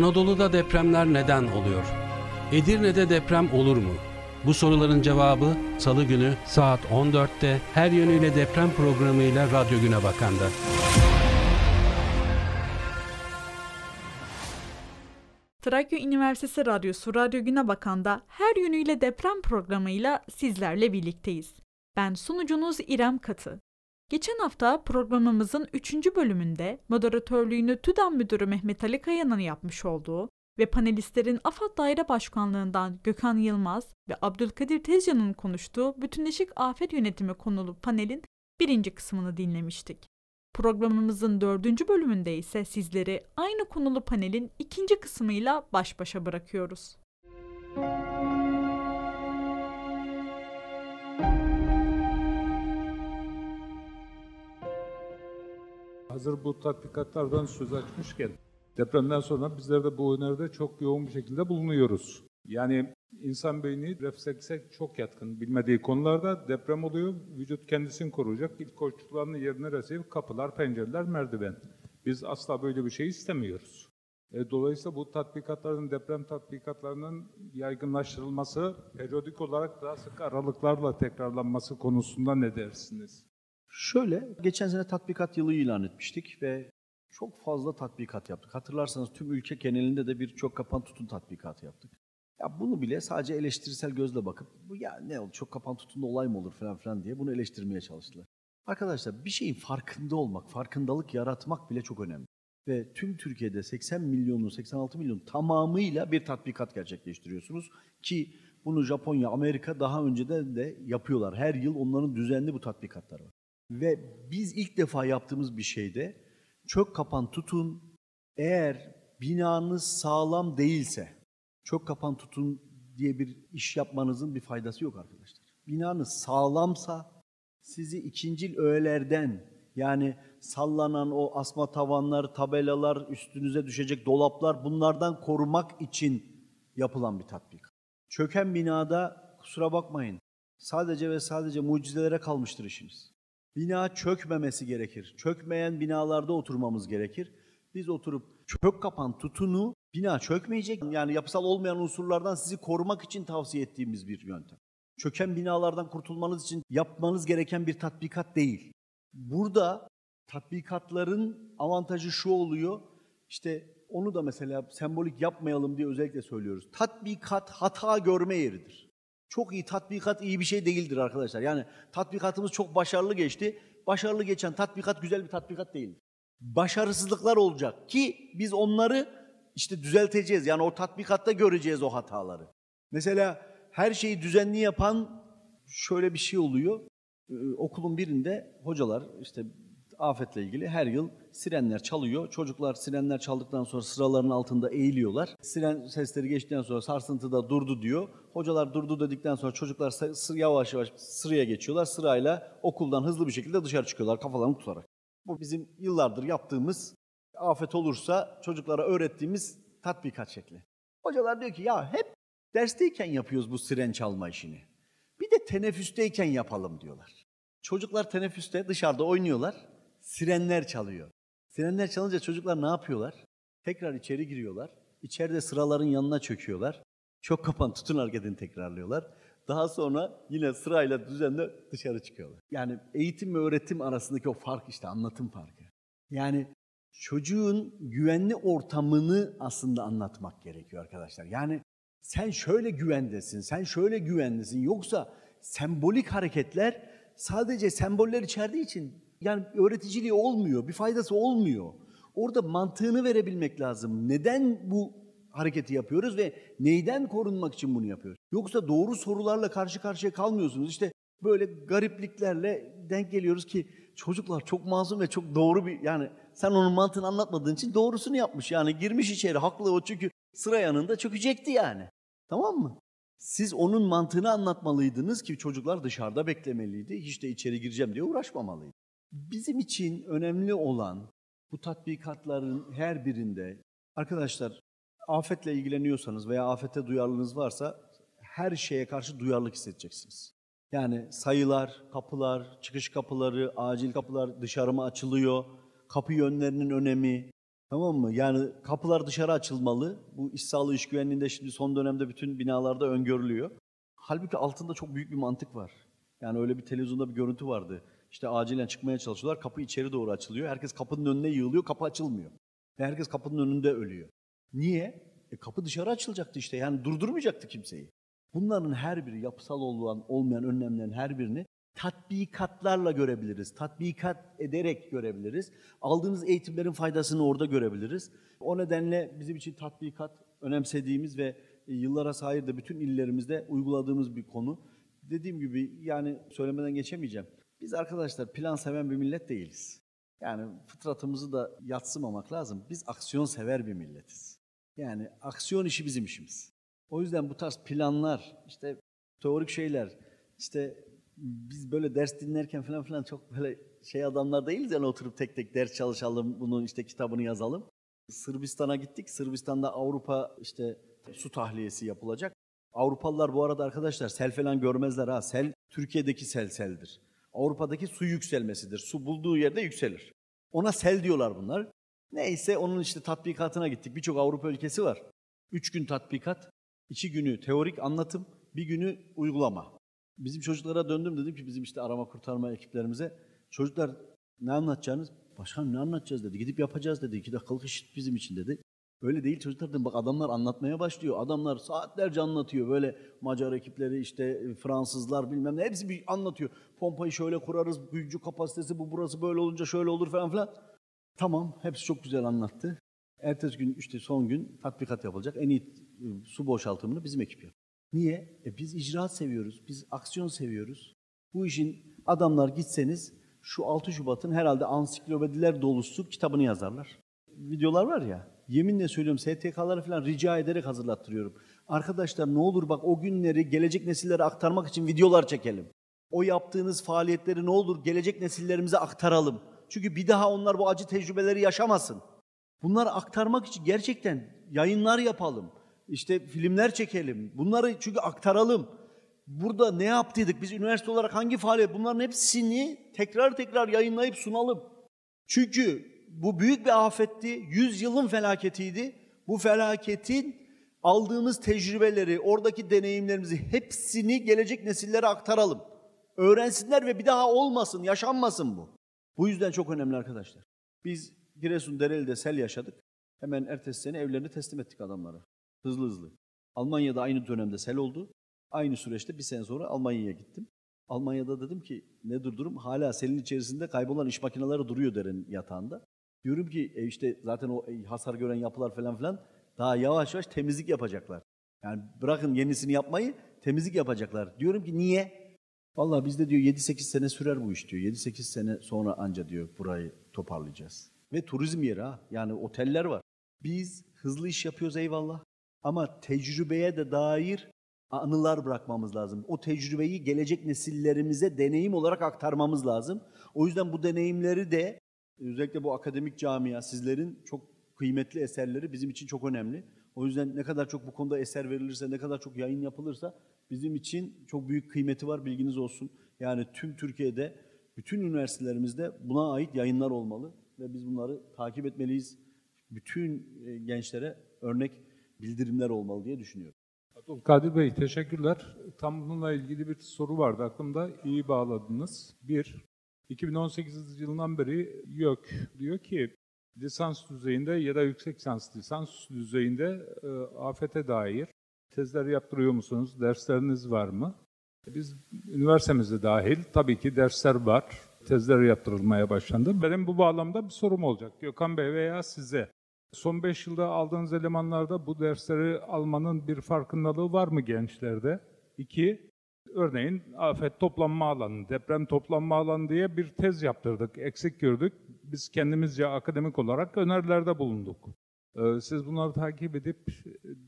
Anadolu'da depremler neden oluyor? Edirne'de deprem olur mu? Bu soruların cevabı Salı günü saat 14'te her yönüyle deprem programıyla Radyo Güne Bakan'da. Trakya Üniversitesi Radyosu Radyo Güne Bakan'da her yönüyle deprem programıyla sizlerle birlikteyiz. Ben sunucunuz İrem Katı. Geçen hafta programımızın 3. bölümünde moderatörlüğünü TÜDAM Müdürü Mehmet Ali Kaya'nın yapmış olduğu ve panelistlerin AFAD Daire Başkanlığından Gökhan Yılmaz ve Abdülkadir Tezcan'ın konuştuğu bütünleşik afet yönetimi konulu panelin birinci kısmını dinlemiştik. Programımızın dördüncü bölümünde ise sizleri aynı konulu panelin ikinci kısmıyla baş başa bırakıyoruz. Hazır bu tatbikatlardan söz açmışken depremden sonra bizler de bu öneride çok yoğun bir şekilde bulunuyoruz. Yani insan beyni reflekse çok yatkın. Bilmediği konularda deprem oluyor, vücut kendisini koruyacak. İlk koşullarını yerine resip kapılar, pencereler, merdiven. Biz asla böyle bir şey istemiyoruz. E, dolayısıyla bu tatbikatların, deprem tatbikatlarının yaygınlaştırılması, periyodik olarak daha sık aralıklarla tekrarlanması konusunda ne dersiniz? Şöyle, geçen sene tatbikat yılı ilan etmiştik ve çok fazla tatbikat yaptık. Hatırlarsanız tüm ülke genelinde de birçok kapan tutun tatbikatı yaptık. Ya bunu bile sadece eleştirisel gözle bakıp bu ya ne oldu çok kapan tutunda olay mı olur falan filan diye bunu eleştirmeye çalıştılar. Arkadaşlar bir şeyin farkında olmak, farkındalık yaratmak bile çok önemli. Ve tüm Türkiye'de 80 milyonu, 86 milyon tamamıyla bir tatbikat gerçekleştiriyorsunuz ki bunu Japonya, Amerika daha önceden de yapıyorlar. Her yıl onların düzenli bu tatbikatları var. Ve biz ilk defa yaptığımız bir şeyde çök kapan tutun eğer binanız sağlam değilse çök kapan tutun diye bir iş yapmanızın bir faydası yok arkadaşlar. Binanız sağlamsa sizi ikincil öğelerden yani sallanan o asma tavanlar, tabelalar, üstünüze düşecek dolaplar bunlardan korumak için yapılan bir tatbik. Çöken binada kusura bakmayın sadece ve sadece mucizelere kalmıştır işiniz. Bina çökmemesi gerekir. Çökmeyen binalarda oturmamız gerekir. Biz oturup çök kapan tutunu bina çökmeyecek. Yani yapısal olmayan unsurlardan sizi korumak için tavsiye ettiğimiz bir yöntem. Çöken binalardan kurtulmanız için yapmanız gereken bir tatbikat değil. Burada tatbikatların avantajı şu oluyor. İşte onu da mesela sembolik yapmayalım diye özellikle söylüyoruz. Tatbikat hata görme yeridir. Çok iyi tatbikat iyi bir şey değildir arkadaşlar. Yani tatbikatımız çok başarılı geçti. Başarılı geçen tatbikat güzel bir tatbikat değil. Başarısızlıklar olacak ki biz onları işte düzelteceğiz. Yani o tatbikatta göreceğiz o hataları. Mesela her şeyi düzenli yapan şöyle bir şey oluyor. Ee, okulun birinde hocalar işte afetle ilgili her yıl sirenler çalıyor. Çocuklar sirenler çaldıktan sonra sıraların altında eğiliyorlar. Siren sesleri geçtikten sonra sarsıntıda durdu diyor. Hocalar durdu dedikten sonra çocuklar yavaş yavaş sıraya geçiyorlar. Sırayla okuldan hızlı bir şekilde dışarı çıkıyorlar kafalarını tutarak. Bu bizim yıllardır yaptığımız afet olursa çocuklara öğrettiğimiz tatbikat şekli. Hocalar diyor ki ya hep dersteyken yapıyoruz bu siren çalma işini. Bir de teneffüsteyken yapalım diyorlar. Çocuklar teneffüste dışarıda oynuyorlar. Sirenler çalıyor. Sirenler çalınca çocuklar ne yapıyorlar? Tekrar içeri giriyorlar. İçeride sıraların yanına çöküyorlar. Çok kapan tutun hareketini tekrarlıyorlar. Daha sonra yine sırayla düzenle dışarı çıkıyorlar. Yani eğitim ve öğretim arasındaki o fark işte anlatım farkı. Yani çocuğun güvenli ortamını aslında anlatmak gerekiyor arkadaşlar. Yani sen şöyle güvendesin, sen şöyle güvendesin. Yoksa sembolik hareketler sadece semboller içerdiği için yani öğreticiliği olmuyor, bir faydası olmuyor. Orada mantığını verebilmek lazım. Neden bu hareketi yapıyoruz ve neyden korunmak için bunu yapıyoruz? Yoksa doğru sorularla karşı karşıya kalmıyorsunuz. İşte böyle garipliklerle denk geliyoruz ki çocuklar çok masum ve çok doğru bir yani sen onun mantığını anlatmadığın için doğrusunu yapmış. Yani girmiş içeri haklı o çünkü sıra yanında çökecekti yani. Tamam mı? Siz onun mantığını anlatmalıydınız ki çocuklar dışarıda beklemeliydi. Hiç de içeri gireceğim diye uğraşmamalıydı. Bizim için önemli olan bu tatbikatların her birinde arkadaşlar afetle ilgileniyorsanız veya afete duyarlılığınız varsa her şeye karşı duyarlılık hissedeceksiniz. Yani sayılar, kapılar, çıkış kapıları, acil kapılar dışarı mı açılıyor, kapı yönlerinin önemi, Tamam mı? Yani kapılar dışarı açılmalı. Bu iş sağlığı iş güvenliğinde şimdi son dönemde bütün binalarda öngörülüyor. Halbuki altında çok büyük bir mantık var. Yani öyle bir televizyonda bir görüntü vardı. İşte acilen çıkmaya çalışıyorlar. Kapı içeri doğru açılıyor. Herkes kapının önüne yığılıyor. Kapı açılmıyor. Ve herkes kapının önünde ölüyor. Niye? E kapı dışarı açılacaktı işte. Yani durdurmayacaktı kimseyi. Bunların her biri yapısal olan olmayan önlemlerin her birini tatbikatlarla görebiliriz. Tatbikat ederek görebiliriz. Aldığımız eğitimlerin faydasını orada görebiliriz. O nedenle bizim için tatbikat önemsediğimiz ve e, yıllara sahip de bütün illerimizde uyguladığımız bir konu. Dediğim gibi yani söylemeden geçemeyeceğim. Biz arkadaşlar plan seven bir millet değiliz. Yani fıtratımızı da yatsımamak lazım. Biz aksiyon sever bir milletiz. Yani aksiyon işi bizim işimiz. O yüzden bu tarz planlar, işte teorik şeyler, işte biz böyle ders dinlerken falan filan çok böyle şey adamlar değiliz yani oturup tek tek ders çalışalım, bunun işte kitabını yazalım. Sırbistan'a gittik. Sırbistan'da Avrupa işte su tahliyesi yapılacak. Avrupalılar bu arada arkadaşlar sel falan görmezler ha. Sel Türkiye'deki sel seldir. Avrupa'daki su yükselmesidir. Su bulduğu yerde yükselir. Ona sel diyorlar bunlar. Neyse onun işte tatbikatına gittik. Birçok Avrupa ülkesi var. Üç gün tatbikat, iki günü teorik anlatım, bir günü uygulama. Bizim çocuklara döndüm dedim ki bizim işte arama kurtarma ekiplerimize. Çocuklar ne anlatacağınız? Başkan ne anlatacağız dedi. Gidip yapacağız dedi. İki dakikalık iş bizim için dedi. Öyle değil çocuklar. Bak adamlar anlatmaya başlıyor. Adamlar saatlerce anlatıyor. Böyle Macar ekipleri işte Fransızlar bilmem ne hepsi bir anlatıyor. Pompayı şöyle kurarız. Gücü kapasitesi bu burası böyle olunca şöyle olur falan filan. Tamam hepsi çok güzel anlattı. Ertesi gün işte son gün tatbikat yapılacak. En iyi e, su boşaltımını bizim ekip yapıyor. Niye? E biz icraat seviyoruz. Biz aksiyon seviyoruz. Bu işin adamlar gitseniz şu 6 Şubat'ın herhalde ansiklopediler dolusu kitabını yazarlar. Videolar var ya. Yeminle söylüyorum STK'ları falan rica ederek hazırlattırıyorum. Arkadaşlar ne olur bak o günleri gelecek nesillere aktarmak için videolar çekelim. O yaptığınız faaliyetleri ne olur gelecek nesillerimize aktaralım. Çünkü bir daha onlar bu acı tecrübeleri yaşamasın. Bunları aktarmak için gerçekten yayınlar yapalım. İşte filmler çekelim. Bunları çünkü aktaralım. Burada ne yaptıydık? Biz üniversite olarak hangi faaliyet? Bunların hepsini tekrar tekrar yayınlayıp sunalım. Çünkü bu büyük bir afetti. Yüzyılın felaketiydi. Bu felaketin aldığımız tecrübeleri, oradaki deneyimlerimizi hepsini gelecek nesillere aktaralım. Öğrensinler ve bir daha olmasın, yaşanmasın bu. Bu yüzden çok önemli arkadaşlar. Biz Giresun Dereli'de sel yaşadık. Hemen ertesi sene evlerini teslim ettik adamlara. Hızlı hızlı. Almanya'da aynı dönemde sel oldu. Aynı süreçte bir sene sonra Almanya'ya gittim. Almanya'da dedim ki nedir durum? Hala selin içerisinde kaybolan iş makineleri duruyor derin yatağında. Diyorum ki e işte zaten o e, hasar gören yapılar falan filan daha yavaş yavaş temizlik yapacaklar. Yani bırakın yenisini yapmayı temizlik yapacaklar. Diyorum ki niye? Vallahi bizde diyor 7-8 sene sürer bu iş diyor. 7-8 sene sonra anca diyor burayı toparlayacağız. Ve turizm yeri ha. Yani oteller var. Biz hızlı iş yapıyoruz eyvallah. Ama tecrübeye de dair anılar bırakmamız lazım. O tecrübeyi gelecek nesillerimize deneyim olarak aktarmamız lazım. O yüzden bu deneyimleri de özellikle bu akademik camia sizlerin çok kıymetli eserleri bizim için çok önemli. O yüzden ne kadar çok bu konuda eser verilirse, ne kadar çok yayın yapılırsa bizim için çok büyük kıymeti var bilginiz olsun. Yani tüm Türkiye'de bütün üniversitelerimizde buna ait yayınlar olmalı ve biz bunları takip etmeliyiz. Bütün e, gençlere örnek bildirimler olmalı diye düşünüyorum. Abdülkadir Bey teşekkürler. Tam bununla ilgili bir soru vardı aklımda. İyi bağladınız. Bir, 2018 yılından beri YÖK diyor ki lisans düzeyinde ya da yüksek lisans lisans düzeyinde e, afete dair tezler yaptırıyor musunuz? Dersleriniz var mı? Biz üniversitemizde dahil tabii ki dersler var. Tezler yaptırılmaya başlandı. Benim bu bağlamda bir sorum olacak. Gökhan Bey veya size. Son 5 yılda aldığınız elemanlarda bu dersleri almanın bir farkındalığı var mı gençlerde? İki, örneğin afet toplanma alanı, deprem toplanma alanı diye bir tez yaptırdık, eksik gördük. Biz kendimizce akademik olarak önerilerde bulunduk. Ee, Siz bunları takip edip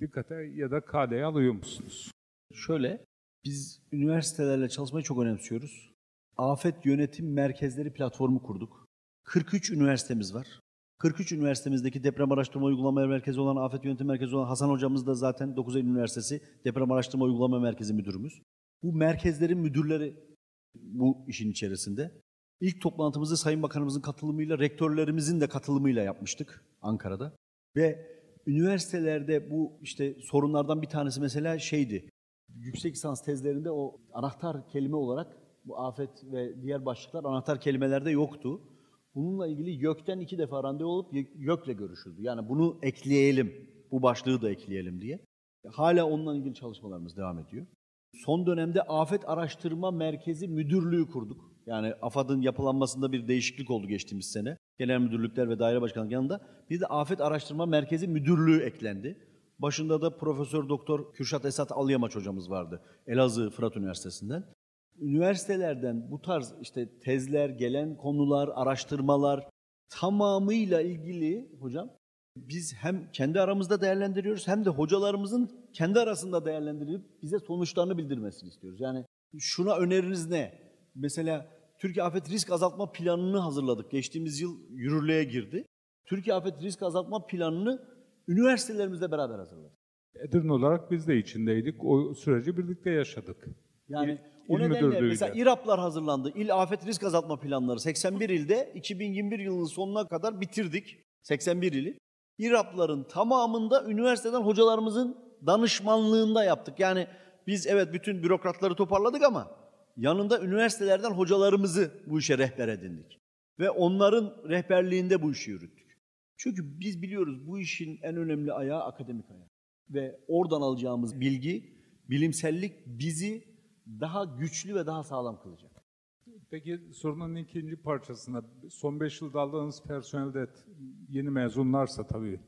dikkate ya da kaleye alıyor musunuz? Şöyle, biz üniversitelerle çalışmayı çok önemsiyoruz. Afet Yönetim Merkezleri platformu kurduk. 43 üniversitemiz var. 43 üniversitemizdeki deprem araştırma uygulama merkezi olan, afet yönetim merkezi olan Hasan hocamız da zaten 9 Eylül Üniversitesi deprem araştırma uygulama merkezi müdürümüz. Bu merkezlerin müdürleri bu işin içerisinde. İlk toplantımızı Sayın Bakanımızın katılımıyla, rektörlerimizin de katılımıyla yapmıştık. Ankara'da. Ve üniversitelerde bu işte sorunlardan bir tanesi mesela şeydi. Yüksek lisans tezlerinde o anahtar kelime olarak bu afet ve diğer başlıklar anahtar kelimelerde yoktu. Bununla ilgili YÖK'ten iki defa randevu olup YÖK'le görüşüldü. Yani bunu ekleyelim, bu başlığı da ekleyelim diye. Hala onunla ilgili çalışmalarımız devam ediyor. Son dönemde Afet Araştırma Merkezi Müdürlüğü kurduk. Yani AFAD'ın yapılanmasında bir değişiklik oldu geçtiğimiz sene. Genel müdürlükler ve daire başkanlık yanında bir de Afet Araştırma Merkezi Müdürlüğü eklendi. Başında da Profesör Doktor Kürşat Esat Alyamaç hocamız vardı. Elazığ Fırat Üniversitesi'nden. Üniversitelerden bu tarz işte tezler, gelen konular, araştırmalar tamamıyla ilgili hocam biz hem kendi aramızda değerlendiriyoruz hem de hocalarımızın kendi arasında değerlendirip bize sonuçlarını bildirmesini istiyoruz. Yani şuna öneriniz ne? Mesela Türkiye Afet Risk Azaltma Planı'nı hazırladık. Geçtiğimiz yıl yürürlüğe girdi. Türkiye Afet Risk Azaltma Planı'nı üniversitelerimizle beraber hazırladık. Edirne olarak biz de içindeydik. O süreci birlikte yaşadık. Yani İl- o il nedenle mesela İRAP'lar hazırlandı. İl Afet Risk Azaltma Planları 81 ilde 2021 yılının sonuna kadar bitirdik. 81 ili. İRAP'ların tamamında üniversiteden hocalarımızın danışmanlığında yaptık. Yani biz evet bütün bürokratları toparladık ama yanında üniversitelerden hocalarımızı bu işe rehber edindik. Ve onların rehberliğinde bu işi yürüttük. Çünkü biz biliyoruz bu işin en önemli ayağı akademik ayağı. Ve oradan alacağımız bilgi, bilimsellik bizi daha güçlü ve daha sağlam kılacak. Peki sorunun ikinci parçasına son 5 yılda aldığınız personelde yeni mezunlarsa tabii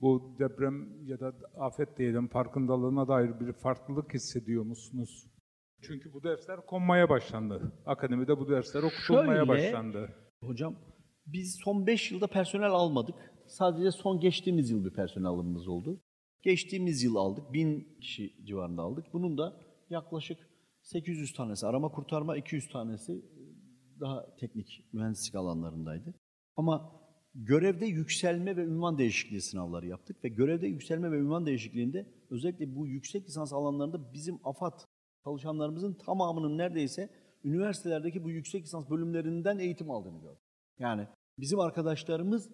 bu deprem ya da afet diyelim farkındalığına dair bir farklılık hissediyor musunuz? Çünkü bu dersler konmaya başlandı. Akademide bu dersler okutulmaya Şöyle- başlandı. Hocam biz son 5 yılda personel almadık. Sadece son geçtiğimiz yıl bir personel alımımız oldu. Geçtiğimiz yıl aldık. 1000 kişi civarında aldık. Bunun da yaklaşık 800 tanesi arama kurtarma, 200 tanesi daha teknik mühendislik alanlarındaydı. Ama görevde yükselme ve ünvan değişikliği sınavları yaptık ve görevde yükselme ve ünvan değişikliğinde özellikle bu yüksek lisans alanlarında bizim AFAD çalışanlarımızın tamamının neredeyse üniversitelerdeki bu yüksek lisans bölümlerinden eğitim aldığını gördük. Yani bizim arkadaşlarımız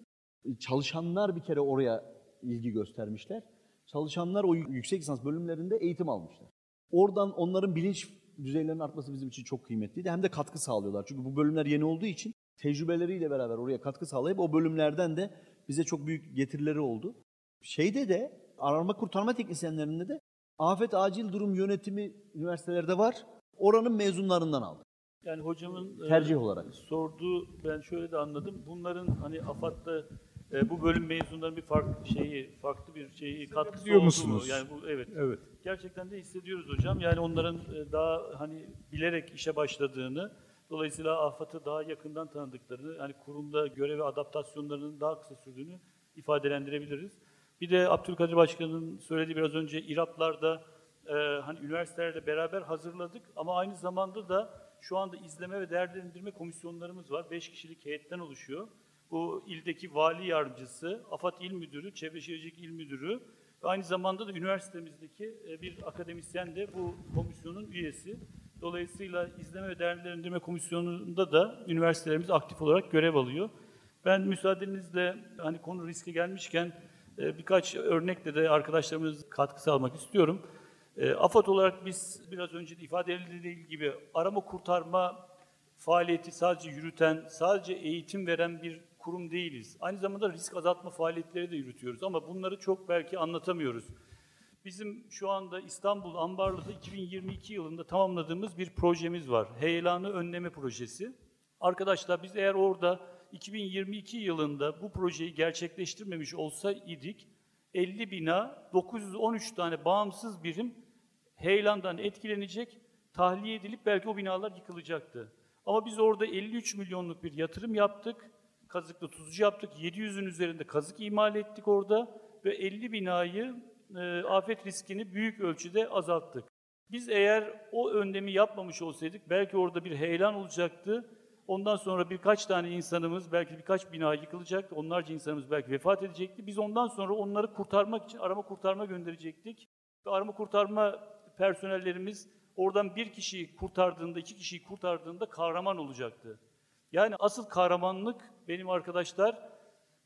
çalışanlar bir kere oraya ilgi göstermişler. Çalışanlar o yüksek lisans bölümlerinde eğitim almışlar. Oradan onların bilinç düzeylerinin artması bizim için çok kıymetliydi. Hem de katkı sağlıyorlar. Çünkü bu bölümler yeni olduğu için tecrübeleriyle beraber oraya katkı sağlayıp o bölümlerden de bize çok büyük getirileri oldu. Şeyde de arama kurtarma teknisyenlerinde de afet acil durum yönetimi üniversitelerde var. Oranın mezunlarından aldık. Yani hocamın e, Tercih olarak. sorduğu ben şöyle de anladım. Bunların hani AFAD'da e, bu bölüm mezunlarının bir farklı şeyi, farklı bir şeyi katkısı Hissediyor oldu mu? musunuz? Yani bu evet. Evet. Gerçekten de hissediyoruz hocam. Yani onların e, daha hani bilerek işe başladığını, dolayısıyla AFAD'ı daha yakından tanıdıklarını, hani kurumda görev ve adaptasyonlarının daha kısa sürdüğünü ifadelendirebiliriz. Bir de Abdülkadir Başkan'ın söylediği biraz önce İRAP'larda e, hani üniversitelerle beraber hazırladık ama aynı zamanda da şu anda izleme ve değerlendirme komisyonlarımız var. Beş kişilik heyetten oluşuyor. Bu ildeki vali yardımcısı, AFAD İl Müdürü, Çevre Şehircilik İl Müdürü ve aynı zamanda da üniversitemizdeki e, bir akademisyen de bu komisyonun üyesi. Dolayısıyla izleme ve değerlendirme komisyonunda da üniversitelerimiz aktif olarak görev alıyor. Ben müsaadenizle hani konu riske gelmişken e, birkaç örnekle de arkadaşlarımız katkısı almak istiyorum. E, AFAD olarak biz biraz önce de ifade edildiği gibi arama kurtarma faaliyeti sadece yürüten, sadece eğitim veren bir kurum değiliz. Aynı zamanda risk azaltma faaliyetleri de yürütüyoruz ama bunları çok belki anlatamıyoruz. Bizim şu anda İstanbul Ambarlı'da 2022 yılında tamamladığımız bir projemiz var. Heyelanı önleme projesi. Arkadaşlar biz eğer orada 2022 yılında bu projeyi gerçekleştirmemiş olsaydık 50 bina 913 tane bağımsız birim heyelandan etkilenecek, tahliye edilip belki o binalar yıkılacaktı. Ama biz orada 53 milyonluk bir yatırım yaptık. Kazıklı tutucu yaptık. 700'ün üzerinde kazık imal ettik orada ve 50 binayı e, afet riskini büyük ölçüde azalttık. Biz eğer o önlemi yapmamış olsaydık belki orada bir heyelan olacaktı. Ondan sonra birkaç tane insanımız, belki birkaç bina yıkılacaktı. Onlarca insanımız belki vefat edecekti. Biz ondan sonra onları kurtarmak için arama kurtarma gönderecektik. Ve arama kurtarma personellerimiz oradan bir kişiyi kurtardığında, iki kişiyi kurtardığında kahraman olacaktı. Yani asıl kahramanlık benim arkadaşlar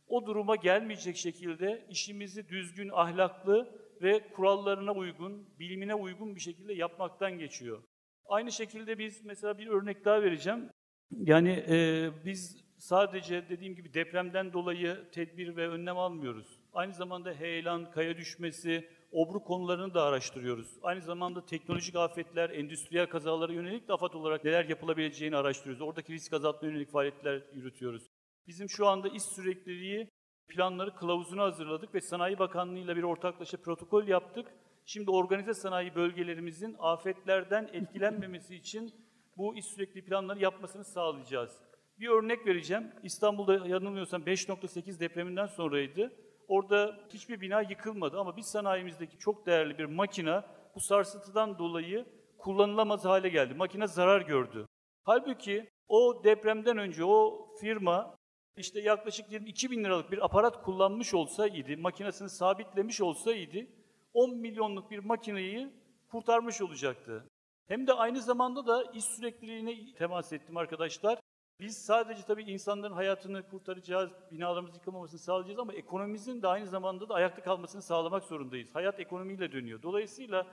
o duruma gelmeyecek şekilde işimizi düzgün, ahlaklı ve kurallarına uygun, bilimine uygun bir şekilde yapmaktan geçiyor. Aynı şekilde biz mesela bir örnek daha vereceğim. Yani e, biz sadece dediğim gibi depremden dolayı tedbir ve önlem almıyoruz. Aynı zamanda heyelan, kaya düşmesi, obru konularını da araştırıyoruz. Aynı zamanda teknolojik afetler, endüstriyel kazalara yönelik de AFAD olarak neler yapılabileceğini araştırıyoruz. Oradaki risk azaltma yönelik faaliyetler yürütüyoruz. Bizim şu anda iş sürekliliği planları kılavuzunu hazırladık ve Sanayi Bakanlığı ile bir ortaklaşa protokol yaptık. Şimdi organize sanayi bölgelerimizin afetlerden etkilenmemesi için bu iş sürekli planları yapmasını sağlayacağız. Bir örnek vereceğim. İstanbul'da yanılmıyorsam 5.8 depreminden sonraydı. Orada hiçbir bina yıkılmadı ama biz sanayimizdeki çok değerli bir makina bu sarsıntıdan dolayı kullanılamaz hale geldi. Makine zarar gördü. Halbuki o depremden önce o firma işte yaklaşık 22 bin liralık bir aparat kullanmış olsaydı, makinesini sabitlemiş olsaydı 10 milyonluk bir makineyi kurtarmış olacaktı. Hem de aynı zamanda da iş sürekliliğine temas ettim arkadaşlar. Biz sadece tabii insanların hayatını kurtaracağız, binalarımız yıkılmamasını sağlayacağız ama ekonomimizin de aynı zamanda da ayakta kalmasını sağlamak zorundayız. Hayat ekonomiyle dönüyor. Dolayısıyla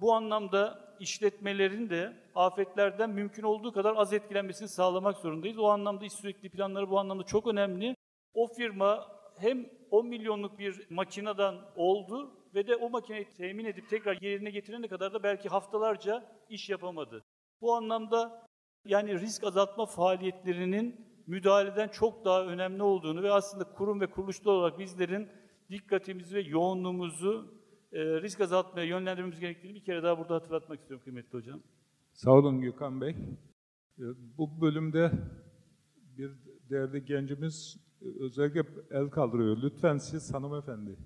bu anlamda işletmelerin de afetlerden mümkün olduğu kadar az etkilenmesini sağlamak zorundayız. O anlamda iş sürekli planları bu anlamda çok önemli. O firma hem 10 milyonluk bir makineden oldu ve de o makineyi temin edip tekrar yerine getirene kadar da belki haftalarca iş yapamadı. Bu anlamda yani risk azaltma faaliyetlerinin müdahaleden çok daha önemli olduğunu ve aslında kurum ve kuruluşlar olarak bizlerin dikkatimizi ve yoğunluğumuzu e, risk azaltmaya yönlendirmemiz gerektiğini bir kere daha burada hatırlatmak istiyorum kıymetli hocam. Sağ olun Gökhan Bey. E, Bu bölümde bir değerli gencimiz e, özellikle el kaldırıyor. Lütfen siz hanımefendi.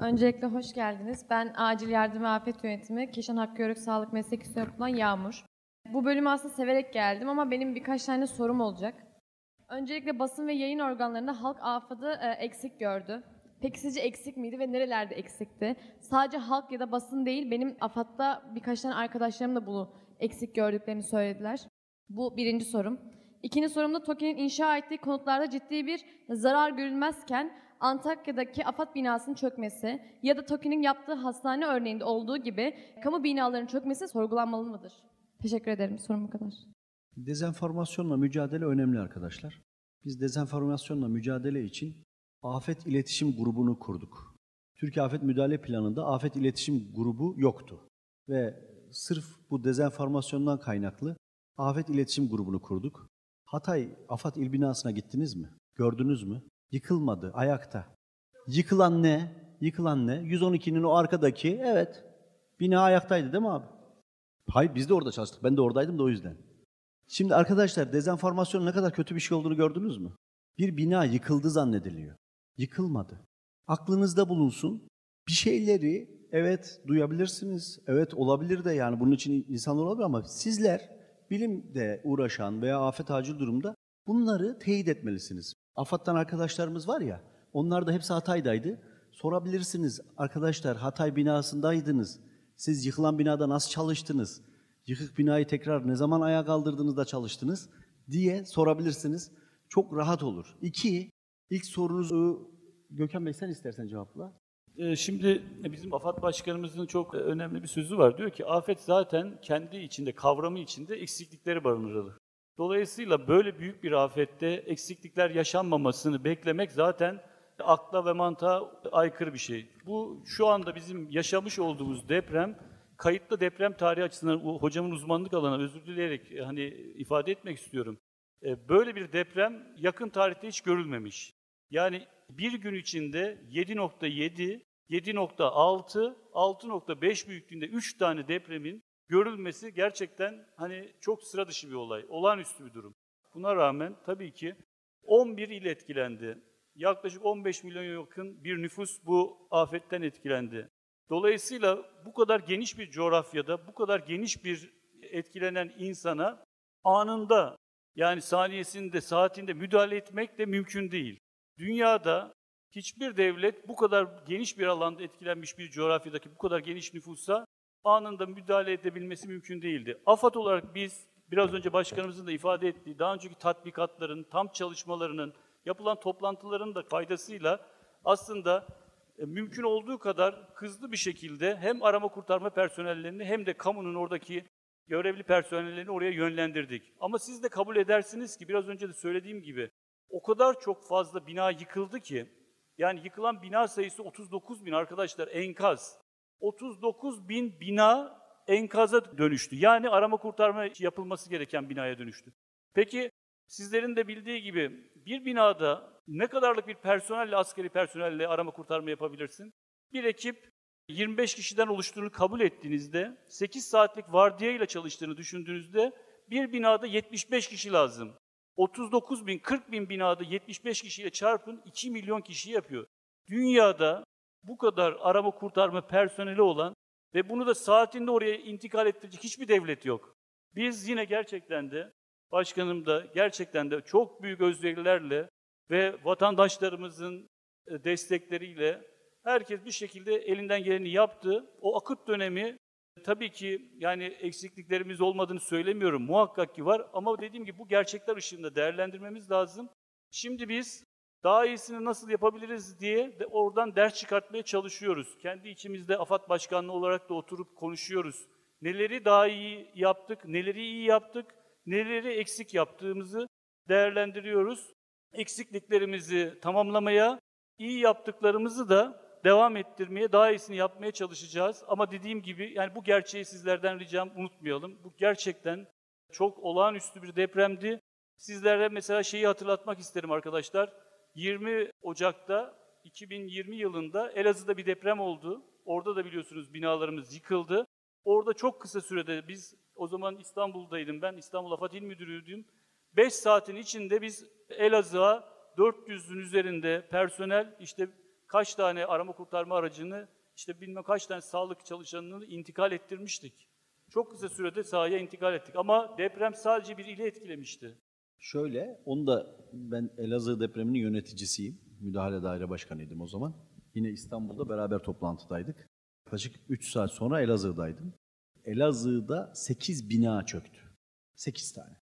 Öncelikle hoş geldiniz. Ben Acil Yardım ve Afet Yönetimi Keşan Hakkı Yörük Sağlık Meslek Yüksek Okulu'ndan Yağmur. Bu bölümü aslında severek geldim ama benim birkaç tane sorum olacak. Öncelikle basın ve yayın organlarında halk afadı e, eksik gördü. Peki sizce eksik miydi ve nerelerde eksikti? Sadece halk ya da basın değil, benim AFAD'da birkaç tane arkadaşlarım da bunu eksik gördüklerini söylediler. Bu birinci sorum. İkinci sorumda TOKİ'nin inşa ettiği konutlarda ciddi bir zarar görülmezken Antakya'daki AFAD binasının çökmesi ya da TOKİ'nin yaptığı hastane örneğinde olduğu gibi kamu binalarının çökmesi sorgulanmalı mıdır? Teşekkür ederim. Sorum bu kadar. Dezenformasyonla mücadele önemli arkadaşlar. Biz dezenformasyonla mücadele için Afet İletişim Grubu'nu kurduk. Türkiye Afet Müdahale Planı'nda Afet İletişim Grubu yoktu. Ve sırf bu dezenformasyondan kaynaklı Afet İletişim Grubu'nu kurduk. Hatay AFAD İl Binası'na gittiniz mi? Gördünüz mü? Yıkılmadı, ayakta. Yıkılan ne? Yıkılan ne? 112'nin o arkadaki, evet, bina ayaktaydı değil mi abi? Hayır, biz de orada çalıştık. Ben de oradaydım da o yüzden. Şimdi arkadaşlar dezenformasyonun ne kadar kötü bir şey olduğunu gördünüz mü? Bir bina yıkıldı zannediliyor. Yıkılmadı. Aklınızda bulunsun. Bir şeyleri evet duyabilirsiniz. Evet olabilir de yani bunun için insanlar olabilir ama sizler bilimde uğraşan veya afet acil durumda bunları teyit etmelisiniz. AFAD'dan arkadaşlarımız var ya, onlar da hepsi Hatay'daydı. Sorabilirsiniz arkadaşlar Hatay binasındaydınız. Siz yıkılan binada nasıl çalıştınız? Yıkık binayı tekrar ne zaman ayağa kaldırdığınızda çalıştınız diye sorabilirsiniz. Çok rahat olur. İki, ilk sorunuzu Gökhan Bey sen istersen cevapla. Ee, Şimdi bizim AFAD Başkanımızın çok e, önemli bir sözü var. Diyor ki afet zaten kendi içinde, kavramı içinde eksiklikleri barındırır. Dolayısıyla böyle büyük bir afette eksiklikler yaşanmamasını beklemek zaten akla ve mantığa aykırı bir şey. Bu şu anda bizim yaşamış olduğumuz deprem kayıtlı deprem tarihi açısından hocamın uzmanlık alanı özür dileyerek e, hani ifade etmek istiyorum. E, Böyle bir deprem yakın tarihte hiç görülmemiş. Yani bir gün içinde 7.7, 7.6, 6.5 büyüklüğünde 3 tane depremin görülmesi gerçekten hani çok sıra dışı bir olay, olağanüstü bir durum. Buna rağmen tabii ki 11 il etkilendi. Yaklaşık 15 milyon yakın bir nüfus bu afetten etkilendi. Dolayısıyla bu kadar geniş bir coğrafyada, bu kadar geniş bir etkilenen insana anında yani saniyesinde, saatinde müdahale etmek de mümkün değil. Dünyada hiçbir devlet bu kadar geniş bir alanda etkilenmiş bir coğrafyadaki bu kadar geniş nüfusa anında müdahale edebilmesi mümkün değildi. AFAD olarak biz biraz önce başkanımızın da ifade ettiği daha önceki tatbikatların, tam çalışmalarının yapılan toplantıların da faydasıyla aslında e, mümkün olduğu kadar hızlı bir şekilde hem arama kurtarma personellerini hem de kamunun oradaki görevli personellerini oraya yönlendirdik. Ama siz de kabul edersiniz ki biraz önce de söylediğim gibi o kadar çok fazla bina yıkıldı ki yani yıkılan bina sayısı 39 bin arkadaşlar enkaz. 39 bin bina enkaza dönüştü. Yani arama kurtarma yapılması gereken binaya dönüştü. Peki sizlerin de bildiği gibi bir binada ne kadarlık bir personelle, askeri personelle arama kurtarma yapabilirsin? Bir ekip 25 kişiden oluştuğunu kabul ettiğinizde, 8 saatlik vardiya ile çalıştığını düşündüğünüzde bir binada 75 kişi lazım. 39 bin, 40 bin binada 75 kişiyle çarpın 2 milyon kişi yapıyor. Dünyada bu kadar arama kurtarma personeli olan ve bunu da saatinde oraya intikal ettirecek hiçbir devlet yok. Biz yine gerçekten de, başkanım da gerçekten de çok büyük özverilerle ve vatandaşlarımızın e, destekleriyle herkes bir şekilde elinden geleni yaptı. O akut dönemi tabii ki yani eksikliklerimiz olmadığını söylemiyorum. Muhakkak ki var ama dediğim gibi bu gerçekler ışığında değerlendirmemiz lazım. Şimdi biz daha iyisini nasıl yapabiliriz diye de oradan ders çıkartmaya çalışıyoruz. Kendi içimizde AFAD Başkanlığı olarak da oturup konuşuyoruz. Neleri daha iyi yaptık, neleri iyi yaptık, neleri eksik yaptığımızı değerlendiriyoruz. Eksikliklerimizi tamamlamaya, iyi yaptıklarımızı da devam ettirmeye, daha iyisini yapmaya çalışacağız. Ama dediğim gibi yani bu gerçeği sizlerden ricam unutmayalım. Bu gerçekten çok olağanüstü bir depremdi. Sizlere mesela şeyi hatırlatmak isterim arkadaşlar. 20 Ocak'ta 2020 yılında Elazığ'da bir deprem oldu. Orada da biliyorsunuz binalarımız yıkıldı. Orada çok kısa sürede biz o zaman İstanbul'daydım ben. İstanbul Afat İl Müdürü'ydüm. 5 saatin içinde biz Elazığ'a 400'ün üzerinde personel işte kaç tane arama kurtarma aracını işte bilmem kaç tane sağlık çalışanını intikal ettirmiştik. Çok kısa sürede sahaya intikal ettik ama deprem sadece bir ili etkilemişti. Şöyle, onu da ben Elazığ depreminin yöneticisiyim. Müdahale daire başkanıydım o zaman. Yine İstanbul'da beraber toplantıdaydık. Yaklaşık 3 saat sonra Elazığ'daydım. Elazığ'da 8 bina çöktü. 8 tane.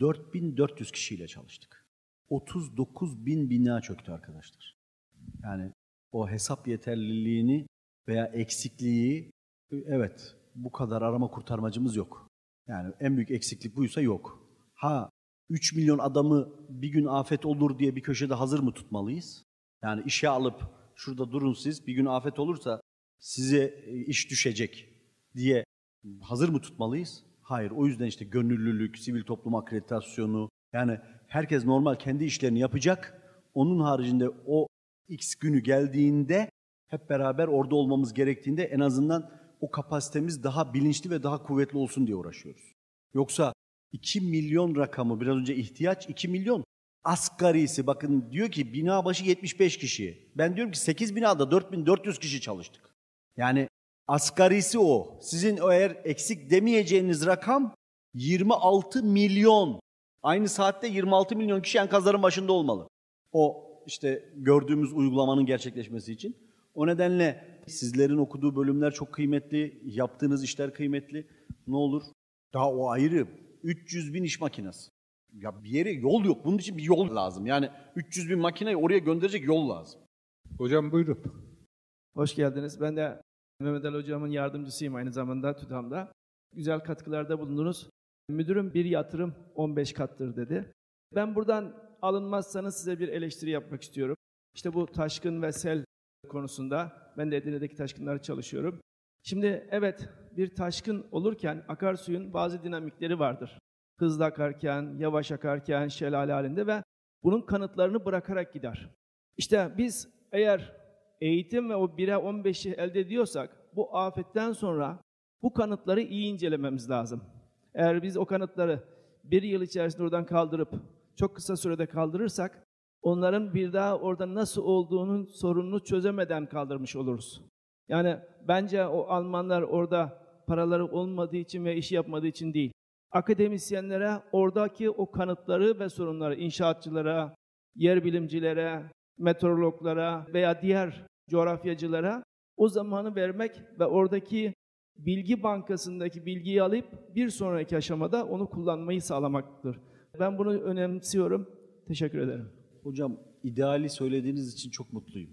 4400 kişiyle çalıştık. 39 bin bina çöktü arkadaşlar. Yani o hesap yeterliliğini veya eksikliği evet bu kadar arama kurtarmacımız yok. Yani en büyük eksiklik buysa yok. Ha 3 milyon adamı bir gün afet olur diye bir köşede hazır mı tutmalıyız? Yani işe alıp şurada durun siz bir gün afet olursa size iş düşecek diye hazır mı tutmalıyız? Hayır. O yüzden işte gönüllülük, sivil toplum akreditasyonu yani herkes normal kendi işlerini yapacak. Onun haricinde o X günü geldiğinde hep beraber orada olmamız gerektiğinde en azından o kapasitemiz daha bilinçli ve daha kuvvetli olsun diye uğraşıyoruz. Yoksa 2 milyon rakamı biraz önce ihtiyaç 2 milyon. Asgarisi bakın diyor ki bina başı 75 kişi. Ben diyorum ki 8 binada 4400 kişi çalıştık. Yani asgarisi o. Sizin eğer eksik demeyeceğiniz rakam 26 milyon. Aynı saatte 26 milyon kişi enkazların başında olmalı. O işte gördüğümüz uygulamanın gerçekleşmesi için. O nedenle sizlerin okuduğu bölümler çok kıymetli, yaptığınız işler kıymetli. Ne olur daha o ayrı 300 bin iş makinesi. Ya bir yere yol yok. Bunun için bir yol lazım. Yani 300 bin makineyi oraya gönderecek yol lazım. Hocam buyurun. Hoş geldiniz. Ben de Mehmet Ali Hocam'ın yardımcısıyım aynı zamanda TÜDAM'da. Güzel katkılarda bulundunuz. Müdürüm bir yatırım 15 kattır dedi. Ben buradan alınmazsanız size bir eleştiri yapmak istiyorum. İşte bu taşkın ve sel konusunda ben de Edirne'deki taşkınları çalışıyorum. Şimdi evet bir taşkın olurken akarsuyun bazı dinamikleri vardır. Hızlı akarken, yavaş akarken, şelale halinde ve bunun kanıtlarını bırakarak gider. İşte biz eğer eğitim ve o 1'e 15'i elde ediyorsak bu afetten sonra bu kanıtları iyi incelememiz lazım. Eğer biz o kanıtları bir yıl içerisinde oradan kaldırıp çok kısa sürede kaldırırsak onların bir daha orada nasıl olduğunun sorununu çözemeden kaldırmış oluruz. Yani bence o Almanlar orada paraları olmadığı için ve işi yapmadığı için değil. Akademisyenlere oradaki o kanıtları ve sorunları inşaatçılara, yer bilimcilere, meteorologlara veya diğer coğrafyacılara o zamanı vermek ve oradaki bilgi bankasındaki bilgiyi alıp bir sonraki aşamada onu kullanmayı sağlamaktır. Ben bunu önemsiyorum. Teşekkür ederim. Hocam ideali söylediğiniz için çok mutluyum.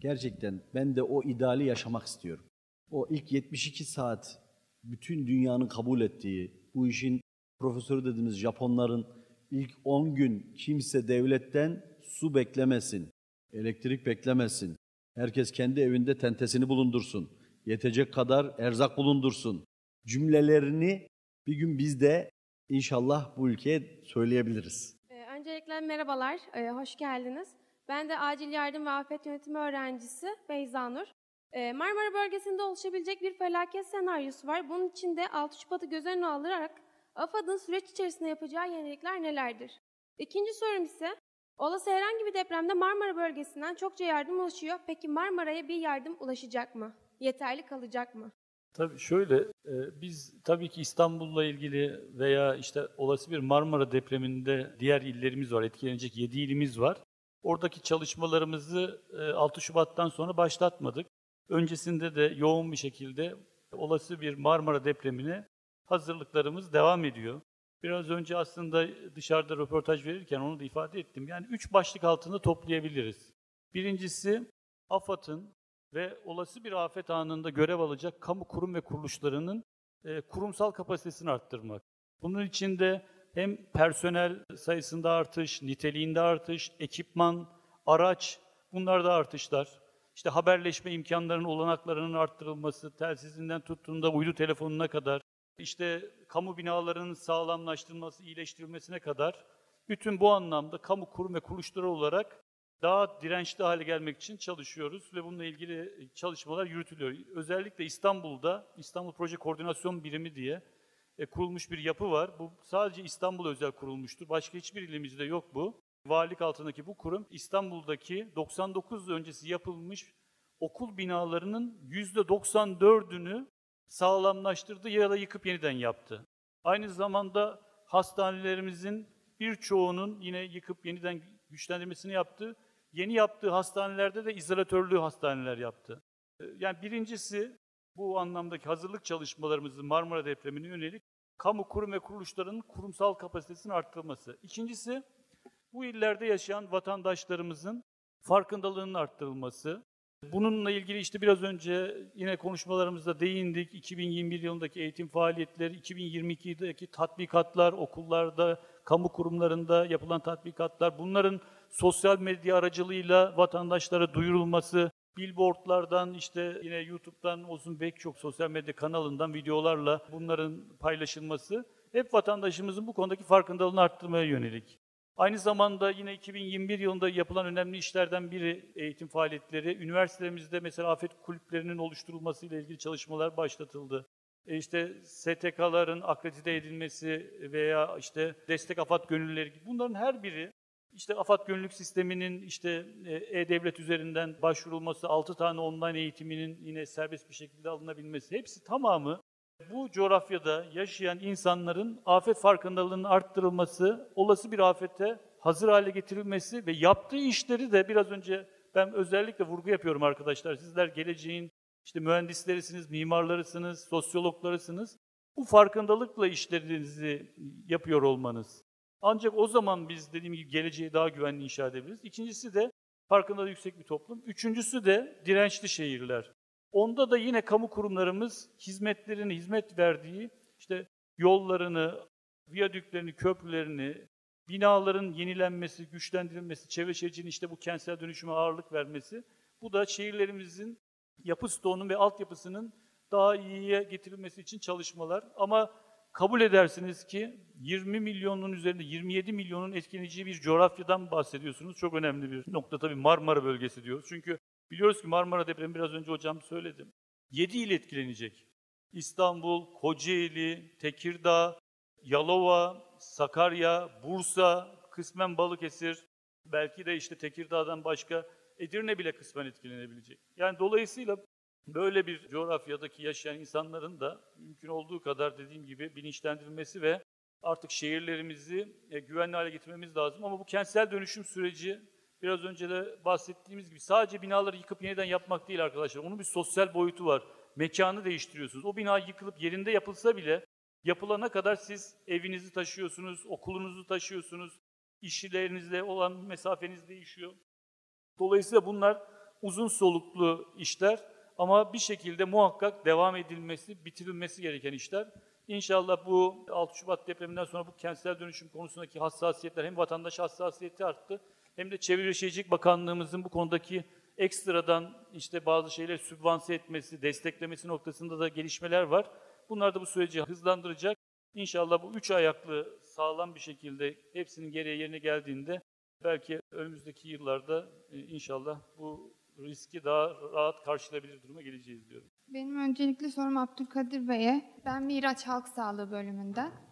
Gerçekten ben de o ideali yaşamak istiyorum. O ilk 72 saat bütün dünyanın kabul ettiği, bu işin profesörü dediğimiz Japonların ilk 10 gün kimse devletten su beklemesin, elektrik beklemesin. Herkes kendi evinde tentesini bulundursun. Yetecek kadar erzak bulundursun. Cümlelerini bir gün biz de inşallah bu ülkeye söyleyebiliriz. Ee, Öncelikle merhabalar, ee, hoş geldiniz. Ben de Acil Yardım ve Afet Yönetimi öğrencisi Beyza Nur. Ee, Marmara bölgesinde oluşabilecek bir felaket senaryosu var. Bunun için de 6 Şubat'ı göz önüne alarak AFAD'ın süreç içerisinde yapacağı yenilikler nelerdir? İkinci sorum ise, olası herhangi bir depremde Marmara bölgesinden çokça yardım ulaşıyor. Peki Marmara'ya bir yardım ulaşacak mı? Yeterli kalacak mı? Tabii şöyle, e, biz tabii ki İstanbul'la ilgili veya işte olası bir Marmara depreminde diğer illerimiz var, etkilenecek 7 ilimiz var. Oradaki çalışmalarımızı e, 6 Şubat'tan sonra başlatmadık. Öncesinde de yoğun bir şekilde olası bir Marmara depremine hazırlıklarımız devam ediyor. Biraz önce aslında dışarıda röportaj verirken onu da ifade ettim. Yani üç başlık altında toplayabiliriz. Birincisi AFAD'ın ve olası bir afet anında görev alacak kamu kurum ve kuruluşlarının e, kurumsal kapasitesini arttırmak. Bunun için de hem personel sayısında artış, niteliğinde artış, ekipman, araç bunlarda artışlar. İşte haberleşme imkanlarının, olanaklarının arttırılması, telsizinden tuttuğunda uydu telefonuna kadar, işte kamu binalarının sağlamlaştırılması, iyileştirilmesine kadar bütün bu anlamda kamu kurum ve kuruluşları olarak daha dirençli hale gelmek için çalışıyoruz ve bununla ilgili çalışmalar yürütülüyor. Özellikle İstanbul'da İstanbul Proje Koordinasyon Birimi diye e, kurulmuş bir yapı var. Bu sadece İstanbul'a özel kurulmuştur. Başka hiçbir ilimizde yok bu. Valilik altındaki bu kurum İstanbul'daki 99 öncesi yapılmış okul binalarının %94'ünü sağlamlaştırdı ya da yıkıp yeniden yaptı. Aynı zamanda hastanelerimizin birçoğunun yine yıkıp yeniden güçlendirmesini yaptı. Yeni yaptığı hastanelerde de izolatörlü hastaneler yaptı. Ee, Yani birincisi bu anlamdaki hazırlık çalışmalarımızı Marmara depremine yönelik kamu kurum ve kuruluşlarının kurumsal kapasitesinin arttırılması. İkincisi bu illerde yaşayan vatandaşlarımızın farkındalığının arttırılması. Bununla ilgili işte biraz önce yine konuşmalarımızda değindik. 2021 yılındaki eğitim faaliyetleri, 2022'deki tatbikatlar, okullarda, kamu kurumlarında yapılan tatbikatlar, bunların sosyal medya aracılığıyla vatandaşlara duyurulması, billboardlardan işte yine YouTube'dan olsun pek çok sosyal medya kanalından videolarla bunların paylaşılması hep vatandaşımızın bu konudaki farkındalığını arttırmaya yönelik. Aynı zamanda yine 2021 yılında yapılan önemli işlerden biri eğitim faaliyetleri. Üniversitelerimizde mesela afet kulüplerinin oluşturulması ile ilgili çalışmalar başlatıldı. E işte STK'ların akredite edilmesi veya işte destek afat gönüllüleri gibi bunların her biri işte afat gönüllülük sisteminin işte e, e-devlet üzerinden başvurulması, 6 tane online eğitiminin yine serbest bir şekilde alınabilmesi hepsi tamamı bu coğrafyada yaşayan insanların afet farkındalığının arttırılması, olası bir afete hazır hale getirilmesi ve yaptığı işleri de biraz önce ben özellikle vurgu yapıyorum arkadaşlar. Sizler geleceğin işte mühendislerisiniz, mimarlarısınız, sosyologlarısınız. Bu farkındalıkla işlerinizi yapıyor olmanız. Ancak o zaman biz dediğim gibi geleceği daha güvenli inşa edebiliriz. İkincisi de farkındalığı yüksek bir toplum. Üçüncüsü de dirençli şehirler. Onda da yine kamu kurumlarımız hizmetlerini, hizmet verdiği işte yollarını, viyadüklerini, köprülerini, binaların yenilenmesi, güçlendirilmesi, çevre şehirciliğin işte bu kentsel dönüşüme ağırlık vermesi, bu da şehirlerimizin yapı stoğunun ve altyapısının daha iyiye getirilmesi için çalışmalar. Ama kabul edersiniz ki 20 milyonun üzerinde 27 milyonun etkileyeceği bir coğrafyadan bahsediyorsunuz. Çok önemli bir nokta tabii Marmara bölgesi diyoruz. Çünkü biliyoruz ki Marmara depremi biraz önce hocam söyledi. 7 il etkilenecek. İstanbul, Kocaeli, Tekirdağ, Yalova, Sakarya, Bursa, kısmen Balıkesir, belki de işte Tekirdağ'dan başka Edirne bile kısmen etkilenebilecek. Yani dolayısıyla böyle bir coğrafyadaki yaşayan insanların da mümkün olduğu kadar dediğim gibi bilinçlendirilmesi ve artık şehirlerimizi e, güvenli hale getirmemiz lazım. Ama bu kentsel dönüşüm süreci biraz önce de bahsettiğimiz gibi sadece binaları yıkıp yeniden yapmak değil arkadaşlar. Onun bir sosyal boyutu var. Mekanı değiştiriyorsunuz. O bina yıkılıp yerinde yapılsa bile yapılana kadar siz evinizi taşıyorsunuz, okulunuzu taşıyorsunuz, işçilerinizle olan mesafeniz değişiyor. Dolayısıyla bunlar uzun soluklu işler ama bir şekilde muhakkak devam edilmesi, bitirilmesi gereken işler. İnşallah bu 6 Şubat depreminden sonra bu kentsel dönüşüm konusundaki hassasiyetler hem vatandaş hassasiyeti arttı hem de Çevre Şehircilik Bakanlığımızın bu konudaki ekstradan işte bazı şeyleri sübvanse etmesi, desteklemesi noktasında da gelişmeler var. Bunlar da bu süreci hızlandıracak. İnşallah bu üç ayaklı sağlam bir şekilde hepsinin gereği yerine geldiğinde belki önümüzdeki yıllarda e, inşallah bu riski daha rahat karşılayabilir duruma geleceğiz diyorum. Benim öncelikli sorum Abdülkadir Bey'e. Ben Miraç Halk Sağlığı bölümünden.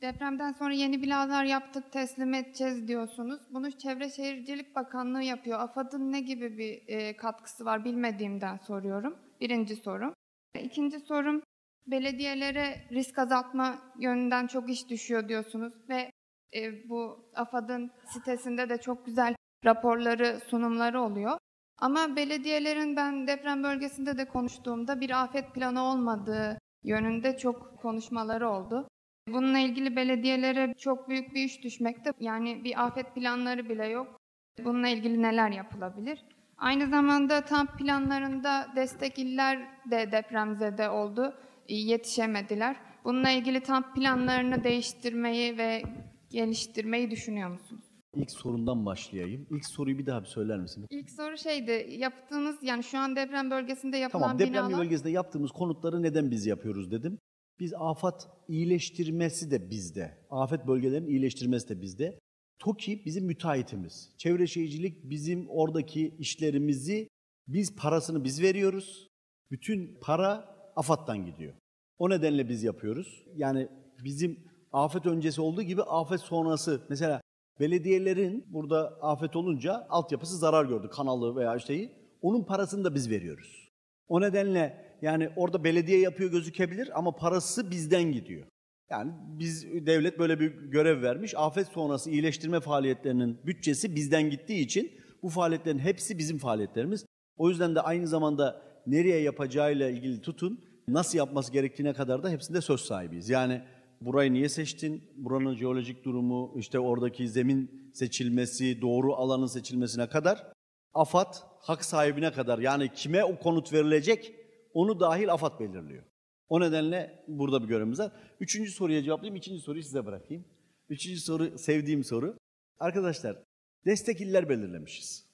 Depremden sonra yeni binalar yaptık, teslim edeceğiz diyorsunuz. Bunu Çevre Şehircilik Bakanlığı yapıyor. AFAD'ın ne gibi bir e, katkısı var bilmediğimden soruyorum. Birinci sorum. İkinci sorum, belediyelere risk azaltma yönünden çok iş düşüyor diyorsunuz ve e, bu AFAD'ın sitesinde de çok güzel raporları, sunumları oluyor. Ama belediyelerin ben deprem bölgesinde de konuştuğumda bir afet planı olmadığı yönünde çok konuşmaları oldu. Bununla ilgili belediyelere çok büyük bir iş düşmekte. Yani bir afet planları bile yok. Bununla ilgili neler yapılabilir? Aynı zamanda tam planlarında destek iller de depremzede oldu. Yetişemediler. Bununla ilgili tam planlarını değiştirmeyi ve geliştirmeyi düşünüyor musunuz? İlk sorundan başlayayım. İlk soruyu bir daha bir söyler misin? İlk soru şeydi, yaptığınız yani şu an deprem bölgesinde yapılan Tamam deprem binalar... bölgesinde yaptığımız konutları neden biz yapıyoruz dedim. Biz afet iyileştirmesi de bizde. Afet bölgelerinin iyileştirmesi de bizde. TOKİ bizim müteahhitimiz. Çevre Şehircilik bizim oradaki işlerimizi biz parasını biz veriyoruz. Bütün para AFAD'dan gidiyor. O nedenle biz yapıyoruz. Yani bizim afet öncesi olduğu gibi afet sonrası mesela belediyelerin burada afet olunca altyapısı zarar gördü kanalı veya şeyi. Onun parasını da biz veriyoruz. O nedenle yani orada belediye yapıyor gözükebilir ama parası bizden gidiyor. Yani biz devlet böyle bir görev vermiş. Afet sonrası iyileştirme faaliyetlerinin bütçesi bizden gittiği için bu faaliyetlerin hepsi bizim faaliyetlerimiz. O yüzden de aynı zamanda nereye yapacağıyla ilgili tutun, nasıl yapması gerektiğine kadar da hepsinde söz sahibiyiz. Yani burayı niye seçtin? Buranın jeolojik durumu, işte oradaki zemin seçilmesi, doğru alanın seçilmesine kadar AFAD hak sahibine kadar yani kime o konut verilecek onu dahil AFAD belirliyor. O nedenle burada bir görevimiz var. Üçüncü soruya cevaplayayım, ikinci soruyu size bırakayım. Üçüncü soru sevdiğim soru. Arkadaşlar destek iller belirlemişiz.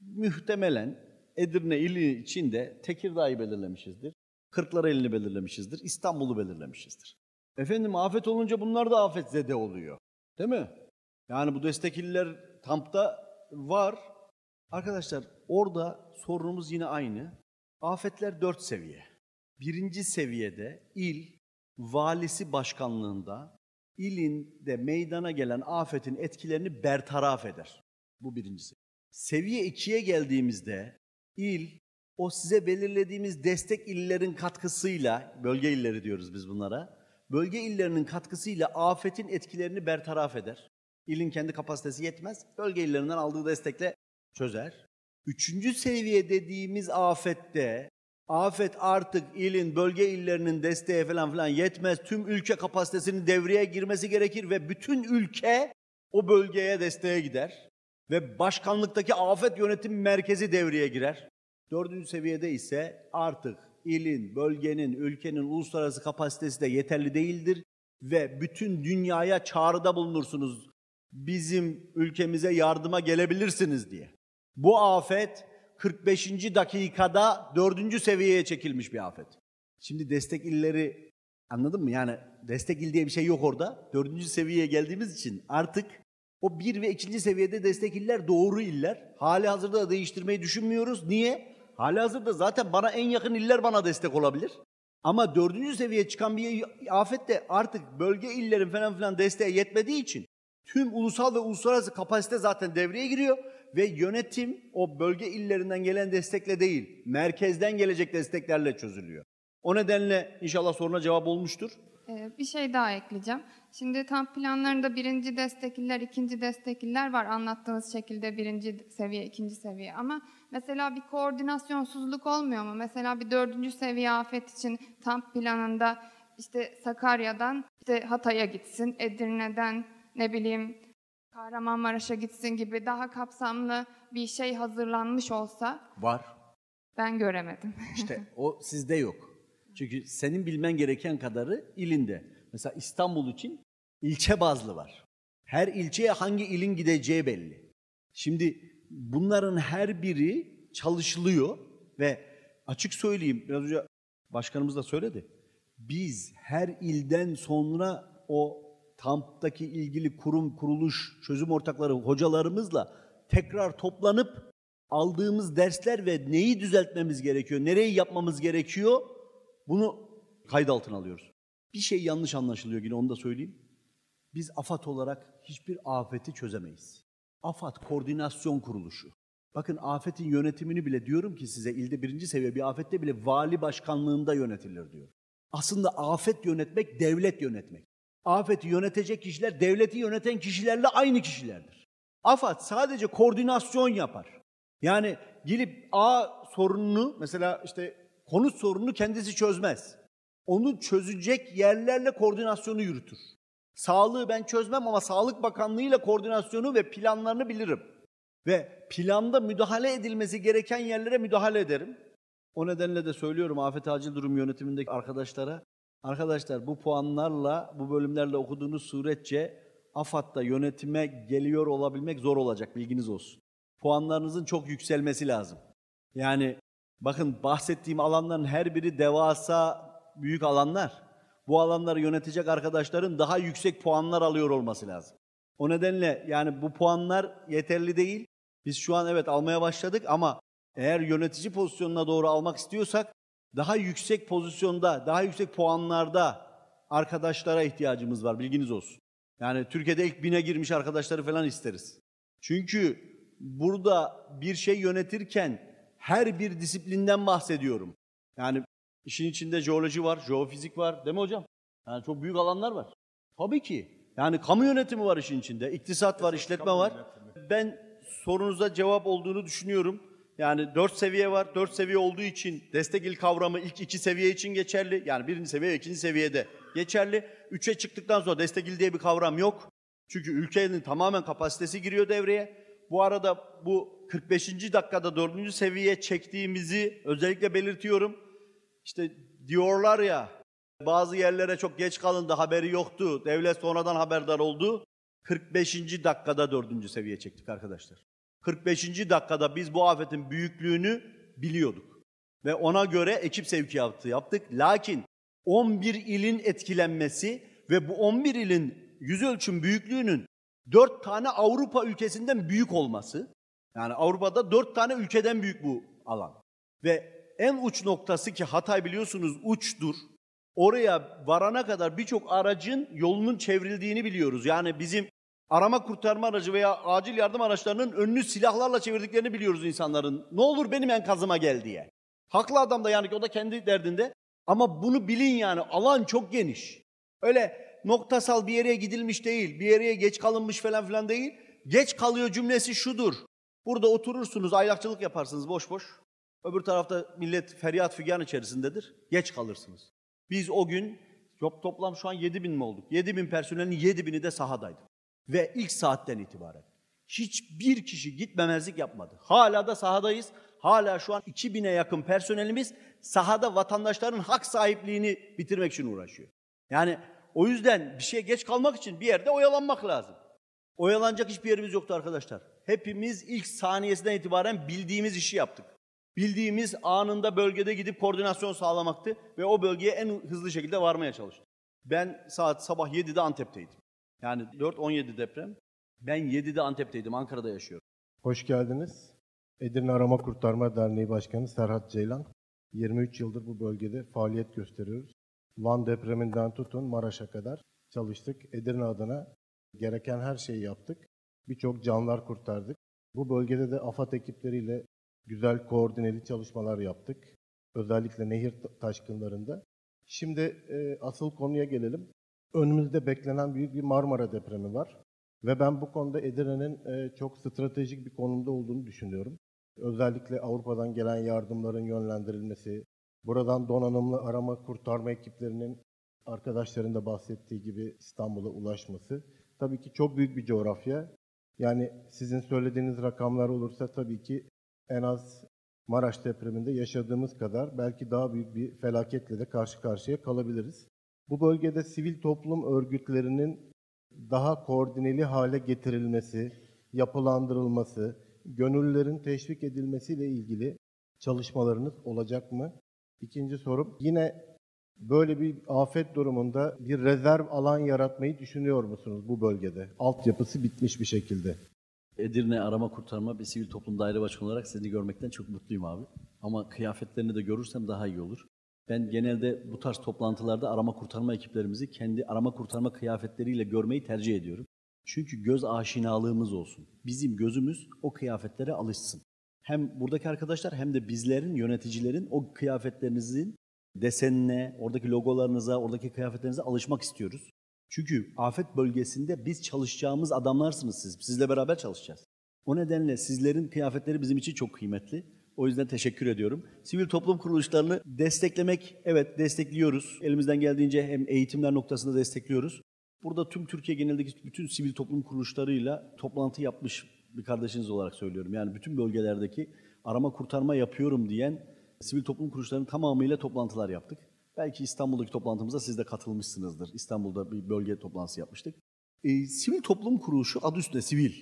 Muhtemelen Edirne ili içinde Tekirdağ'ı belirlemişizdir. Kırklareli'ni belirlemişizdir. İstanbul'u belirlemişizdir. Efendim afet olunca bunlar da afetzede oluyor. Değil mi? Yani bu destek iller TAMP'ta var. Arkadaşlar orada sorunumuz yine aynı. Afetler dört seviye. Birinci seviyede il, valisi başkanlığında ilinde meydana gelen afetin etkilerini bertaraf eder. Bu birincisi. Seviye ikiye geldiğimizde il, o size belirlediğimiz destek illerin katkısıyla, bölge illeri diyoruz biz bunlara, bölge illerinin katkısıyla afetin etkilerini bertaraf eder. İlin kendi kapasitesi yetmez, bölge illerinden aldığı destekle çözer. Üçüncü seviye dediğimiz afette, afet artık ilin, bölge illerinin desteği falan filan yetmez. Tüm ülke kapasitesinin devreye girmesi gerekir ve bütün ülke o bölgeye desteğe gider. Ve başkanlıktaki afet yönetim merkezi devreye girer. Dördüncü seviyede ise artık ilin, bölgenin, ülkenin uluslararası kapasitesi de yeterli değildir ve bütün dünyaya çağrıda bulunursunuz. Bizim ülkemize yardıma gelebilirsiniz diye. Bu afet 45. dakikada dördüncü seviyeye çekilmiş bir afet. Şimdi destek illeri anladın mı? Yani destek il diye bir şey yok orada. Dördüncü seviyeye geldiğimiz için artık o bir ve ikinci seviyede destek iller doğru iller. Hali hazırda da değiştirmeyi düşünmüyoruz. Niye? Hali hazırda zaten bana en yakın iller bana destek olabilir. Ama dördüncü seviyeye çıkan bir afet de artık bölge illerin falan filan desteğe yetmediği için tüm ulusal ve uluslararası kapasite zaten devreye giriyor ve yönetim o bölge illerinden gelen destekle değil, merkezden gelecek desteklerle çözülüyor. O nedenle inşallah soruna cevap olmuştur. Ee, bir şey daha ekleyeceğim. Şimdi tam planlarında birinci destekliler, ikinci destekliler var anlattığınız şekilde birinci seviye, ikinci seviye. Ama mesela bir koordinasyonsuzluk olmuyor mu? Mesela bir dördüncü seviye afet için tam planında işte Sakarya'dan işte Hatay'a gitsin, Edirne'den ne bileyim Kahramanmaraş'a gitsin gibi daha kapsamlı bir şey hazırlanmış olsa Var. ben göremedim. İşte o sizde yok. Çünkü senin bilmen gereken kadarı ilinde. Mesela İstanbul için ilçe bazlı var. Her ilçeye hangi ilin gideceği belli. Şimdi bunların her biri çalışılıyor ve açık söyleyeyim biraz önce başkanımız da söyledi. Biz her ilden sonra o TAMP'taki ilgili kurum, kuruluş, çözüm ortakları hocalarımızla tekrar toplanıp aldığımız dersler ve neyi düzeltmemiz gerekiyor, nereyi yapmamız gerekiyor bunu kayıt altına alıyoruz. Bir şey yanlış anlaşılıyor yine onu da söyleyeyim. Biz AFAD olarak hiçbir afeti çözemeyiz. AFAD koordinasyon kuruluşu. Bakın afetin yönetimini bile diyorum ki size ilde birinci seviye bir afette bile vali başkanlığında yönetilir diyor. Aslında afet yönetmek devlet yönetmek. Afeti yönetecek kişiler devleti yöneten kişilerle aynı kişilerdir. AFAD sadece koordinasyon yapar. Yani gelip A sorununu mesela işte konut sorununu kendisi çözmez. Onu çözecek yerlerle koordinasyonu yürütür. Sağlığı ben çözmem ama Sağlık Bakanlığı ile koordinasyonu ve planlarını bilirim. Ve planda müdahale edilmesi gereken yerlere müdahale ederim. O nedenle de söylüyorum Afet Acil Durum Yönetimindeki arkadaşlara, arkadaşlar bu puanlarla, bu bölümlerle okuduğunuz suretçe AFAD'da yönetime geliyor olabilmek zor olacak bilginiz olsun. Puanlarınızın çok yükselmesi lazım. Yani bakın bahsettiğim alanların her biri devasa büyük alanlar. Bu alanları yönetecek arkadaşların daha yüksek puanlar alıyor olması lazım. O nedenle yani bu puanlar yeterli değil. Biz şu an evet almaya başladık ama eğer yönetici pozisyonuna doğru almak istiyorsak daha yüksek pozisyonda, daha yüksek puanlarda arkadaşlara ihtiyacımız var. Bilginiz olsun. Yani Türkiye'de ilk bine girmiş arkadaşları falan isteriz. Çünkü burada bir şey yönetirken her bir disiplinden bahsediyorum. Yani işin içinde jeoloji var, jeofizik var değil mi hocam? Yani çok büyük alanlar var. Tabii ki. Yani kamu yönetimi var işin içinde, iktisat var, işletme var. Ben sorunuza cevap olduğunu düşünüyorum. Yani dört seviye var. Dört seviye olduğu için destek il kavramı ilk iki seviye için geçerli. Yani birinci seviye ikinci seviyede geçerli. Üçe çıktıktan sonra destek il diye bir kavram yok. Çünkü ülkenin tamamen kapasitesi giriyor devreye. Bu arada bu 45. dakikada dördüncü seviyeye çektiğimizi özellikle belirtiyorum. İşte diyorlar ya bazı yerlere çok geç kalındı haberi yoktu. Devlet sonradan haberdar oldu. 45. dakikada dördüncü seviye çektik arkadaşlar. 45. dakikada biz bu afetin büyüklüğünü biliyorduk. Ve ona göre ekip sevkiyatı yaptık. Lakin 11 ilin etkilenmesi ve bu 11 ilin yüz ölçüm büyüklüğünün 4 tane Avrupa ülkesinden büyük olması. Yani Avrupa'da 4 tane ülkeden büyük bu alan. Ve en uç noktası ki Hatay biliyorsunuz uçtur. Oraya varana kadar birçok aracın yolunun çevrildiğini biliyoruz. Yani bizim arama kurtarma aracı veya acil yardım araçlarının önünü silahlarla çevirdiklerini biliyoruz insanların. Ne olur benim enkazıma gel diye. Haklı adam da yani o da kendi derdinde. Ama bunu bilin yani alan çok geniş. Öyle noktasal bir yere gidilmiş değil, bir yere geç kalınmış falan filan değil. Geç kalıyor cümlesi şudur. Burada oturursunuz, aylakçılık yaparsınız boş boş. Öbür tarafta millet feryat figan içerisindedir. Geç kalırsınız. Biz o gün toplam şu an 7 bin mi olduk? 7 bin personelin 7 bini de sahadaydı. Ve ilk saatten itibaren hiçbir kişi gitmemezlik yapmadı. Hala da sahadayız. Hala şu an 2000'e yakın personelimiz sahada vatandaşların hak sahipliğini bitirmek için uğraşıyor. Yani o yüzden bir şeye geç kalmak için bir yerde oyalanmak lazım. Oyalanacak hiçbir yerimiz yoktu arkadaşlar. Hepimiz ilk saniyesinden itibaren bildiğimiz işi yaptık. Bildiğimiz anında bölgede gidip koordinasyon sağlamaktı ve o bölgeye en hızlı şekilde varmaya çalıştık. Ben saat sabah 7'de Antep'teydim. Yani 4-17 deprem. Ben 7'de Antep'teydim, Ankara'da yaşıyorum. Hoş geldiniz. Edirne Arama Kurtarma Derneği Başkanı Serhat Ceylan. 23 yıldır bu bölgede faaliyet gösteriyoruz. Van depreminden tutun Maraş'a kadar çalıştık. Edirne adına gereken her şeyi yaptık. Birçok canlar kurtardık. Bu bölgede de AFAD ekipleriyle güzel koordineli çalışmalar yaptık. Özellikle nehir taşkınlarında. Şimdi e, asıl konuya gelelim. Önümüzde beklenen büyük bir Marmara depremi var. Ve ben bu konuda Edirne'nin e, çok stratejik bir konumda olduğunu düşünüyorum. Özellikle Avrupa'dan gelen yardımların yönlendirilmesi, buradan donanımlı arama kurtarma ekiplerinin arkadaşların da bahsettiği gibi İstanbul'a ulaşması. Tabii ki çok büyük bir coğrafya. Yani sizin söylediğiniz rakamlar olursa tabii ki en az Maraş depreminde yaşadığımız kadar belki daha büyük bir felaketle de karşı karşıya kalabiliriz. Bu bölgede sivil toplum örgütlerinin daha koordineli hale getirilmesi, yapılandırılması, gönüllülerin teşvik edilmesiyle ilgili çalışmalarınız olacak mı? İkinci sorum, yine böyle bir afet durumunda bir rezerv alan yaratmayı düşünüyor musunuz bu bölgede? Altyapısı bitmiş bir şekilde. Edirne Arama Kurtarma bir sivil toplum daire başkanı olarak seni görmekten çok mutluyum abi. Ama kıyafetlerini de görürsem daha iyi olur. Ben genelde bu tarz toplantılarda arama kurtarma ekiplerimizi kendi arama kurtarma kıyafetleriyle görmeyi tercih ediyorum. Çünkü göz aşinalığımız olsun. Bizim gözümüz o kıyafetlere alışsın. Hem buradaki arkadaşlar hem de bizlerin, yöneticilerin o kıyafetlerinizin desenine, oradaki logolarınıza, oradaki kıyafetlerinize alışmak istiyoruz. Çünkü afet bölgesinde biz çalışacağımız adamlarsınız siz. Sizle beraber çalışacağız. O nedenle sizlerin kıyafetleri bizim için çok kıymetli. O yüzden teşekkür ediyorum. Sivil toplum kuruluşlarını desteklemek, evet destekliyoruz. Elimizden geldiğince hem eğitimler noktasında destekliyoruz. Burada tüm Türkiye genelindeki bütün sivil toplum kuruluşlarıyla toplantı yapmış bir kardeşiniz olarak söylüyorum. Yani bütün bölgelerdeki arama kurtarma yapıyorum diyen sivil toplum kuruluşlarının tamamıyla toplantılar yaptık. Belki İstanbul'daki toplantımıza siz de katılmışsınızdır. İstanbul'da bir bölge toplantısı yapmıştık. E, sivil toplum kuruluşu adı üstünde sivil.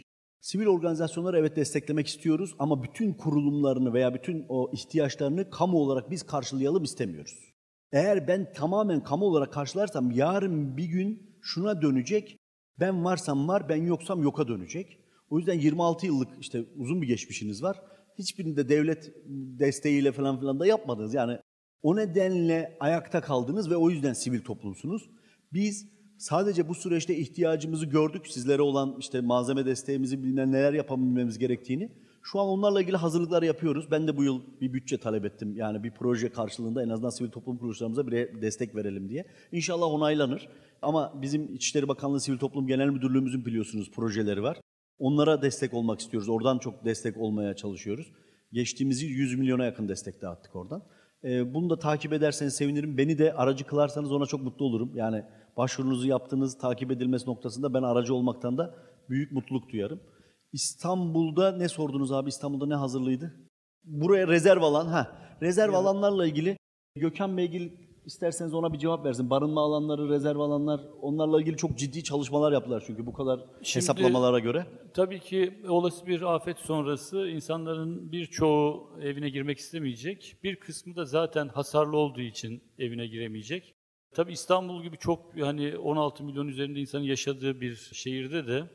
Sivil organizasyonları evet desteklemek istiyoruz ama bütün kurulumlarını veya bütün o ihtiyaçlarını kamu olarak biz karşılayalım istemiyoruz. Eğer ben tamamen kamu olarak karşılarsam yarın bir gün şuna dönecek. Ben varsam var, ben yoksam yoka dönecek. O yüzden 26 yıllık işte uzun bir geçmişiniz var. Hiçbirinde devlet desteğiyle falan filan da yapmadınız. Yani o nedenle ayakta kaldınız ve o yüzden sivil toplumsunuz. Biz sadece bu süreçte ihtiyacımızı gördük. Sizlere olan işte malzeme desteğimizi bilmem neler yapabilmemiz gerektiğini. Şu an onlarla ilgili hazırlıklar yapıyoruz. Ben de bu yıl bir bütçe talep ettim. Yani bir proje karşılığında en azından sivil toplum kuruluşlarımıza bir destek verelim diye. İnşallah onaylanır. Ama bizim İçişleri Bakanlığı Sivil Toplum Genel Müdürlüğümüzün biliyorsunuz projeleri var. Onlara destek olmak istiyoruz. Oradan çok destek olmaya çalışıyoruz. Geçtiğimiz yıl 100 milyona yakın destek dağıttık oradan. Bunu da takip ederseniz sevinirim. Beni de aracı kılarsanız ona çok mutlu olurum. Yani başvurunuzu yaptığınız takip edilmesi noktasında ben aracı olmaktan da büyük mutluluk duyarım. İstanbul'da ne sordunuz abi? İstanbul'da ne hazırlıydı? Buraya rezerv alan, ha rezerv evet. alanlarla ilgili Gökhan Beygil isterseniz ona bir cevap versin. Barınma alanları, rezerv alanlar, onlarla ilgili çok ciddi çalışmalar yaptılar çünkü bu kadar Şimdi, hesaplamalara göre. Tabii ki olası bir afet sonrası insanların birçoğu evine girmek istemeyecek. Bir kısmı da zaten hasarlı olduğu için evine giremeyecek. Tabii İstanbul gibi çok hani 16 milyon üzerinde insanın yaşadığı bir şehirde de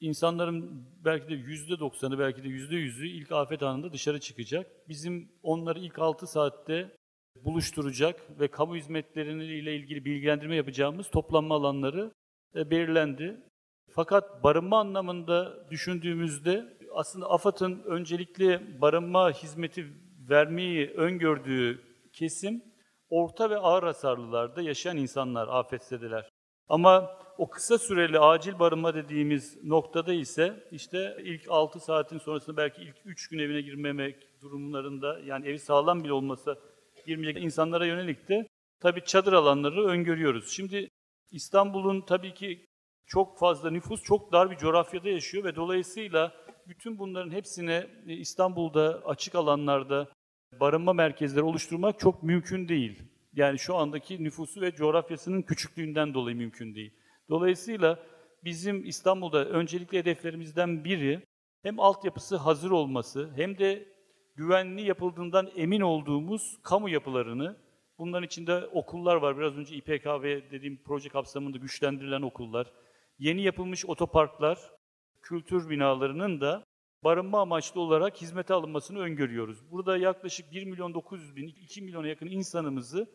insanların belki de yüzde doksanı belki de yüzde yüzü ilk afet anında dışarı çıkacak. Bizim onları ilk 6 saatte buluşturacak ve kamu hizmetleriyle ilgili bilgilendirme yapacağımız toplanma alanları e, belirlendi. Fakat barınma anlamında düşündüğümüzde aslında AFAD'ın öncelikli barınma hizmeti vermeyi öngördüğü kesim orta ve ağır hasarlılarda yaşayan insanlar afetsedeler. Ama o kısa süreli acil barınma dediğimiz noktada ise işte ilk 6 saatin sonrasında belki ilk 3 gün evine girmemek durumlarında yani evi sağlam bile olmasa girmeyecek insanlara yönelik de tabii çadır alanları öngörüyoruz. Şimdi İstanbul'un tabii ki çok fazla nüfus, çok dar bir coğrafyada yaşıyor ve dolayısıyla bütün bunların hepsine e, İstanbul'da açık alanlarda barınma merkezleri oluşturmak çok mümkün değil. Yani şu andaki nüfusu ve coğrafyasının küçüklüğünden dolayı mümkün değil. Dolayısıyla bizim İstanbul'da öncelikli hedeflerimizden biri hem altyapısı hazır olması hem de güvenli yapıldığından emin olduğumuz kamu yapılarını, bunların içinde okullar var. Biraz önce İPKV dediğim proje kapsamında güçlendirilen okullar, yeni yapılmış otoparklar, kültür binalarının da barınma amaçlı olarak hizmete alınmasını öngörüyoruz. Burada yaklaşık 1 milyon 900 bin, 2 milyona yakın insanımızı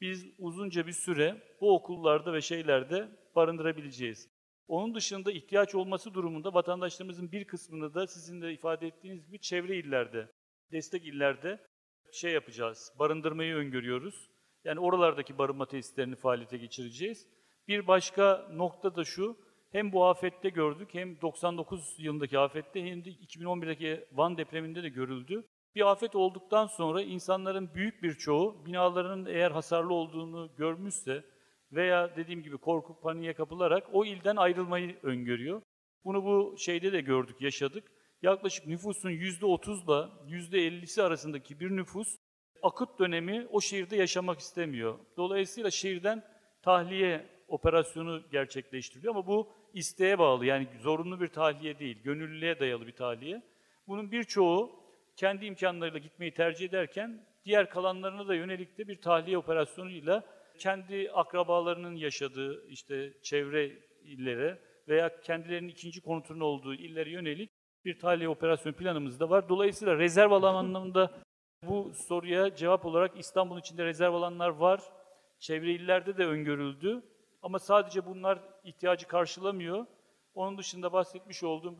biz uzunca bir süre bu okullarda ve şeylerde barındırabileceğiz. Onun dışında ihtiyaç olması durumunda vatandaşlarımızın bir kısmını da sizin de ifade ettiğiniz gibi çevre illerde destek illerde şey yapacağız, barındırmayı öngörüyoruz. Yani oralardaki barınma tesislerini faaliyete geçireceğiz. Bir başka nokta da şu, hem bu afette gördük hem 99 yılındaki afette hem de 2011'deki Van depreminde de görüldü. Bir afet olduktan sonra insanların büyük bir çoğu binalarının eğer hasarlı olduğunu görmüşse veya dediğim gibi korku paniğe kapılarak o ilden ayrılmayı öngörüyor. Bunu bu şeyde de gördük, yaşadık. Yaklaşık nüfusun %30'la %50'si arasındaki bir nüfus akut dönemi o şehirde yaşamak istemiyor. Dolayısıyla şehirden tahliye operasyonu gerçekleştiriliyor ama bu isteğe bağlı yani zorunlu bir tahliye değil, gönüllülüğe dayalı bir tahliye. Bunun birçoğu kendi imkanlarıyla gitmeyi tercih ederken diğer kalanlarına da yönelik de bir tahliye operasyonuyla kendi akrabalarının yaşadığı işte çevre illere veya kendilerinin ikinci konutunun olduğu illere yönelik bir tahliye operasyon planımız da var. Dolayısıyla rezerv alan anlamında bu soruya cevap olarak İstanbul içinde rezerv alanlar var. Çevre illerde de öngörüldü. Ama sadece bunlar ihtiyacı karşılamıyor. Onun dışında bahsetmiş olduğum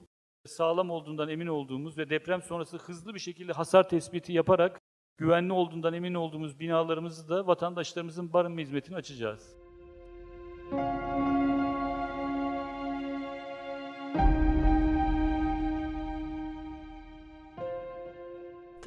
sağlam olduğundan emin olduğumuz ve deprem sonrası hızlı bir şekilde hasar tespiti yaparak güvenli olduğundan emin olduğumuz binalarımızı da vatandaşlarımızın barınma hizmetini açacağız.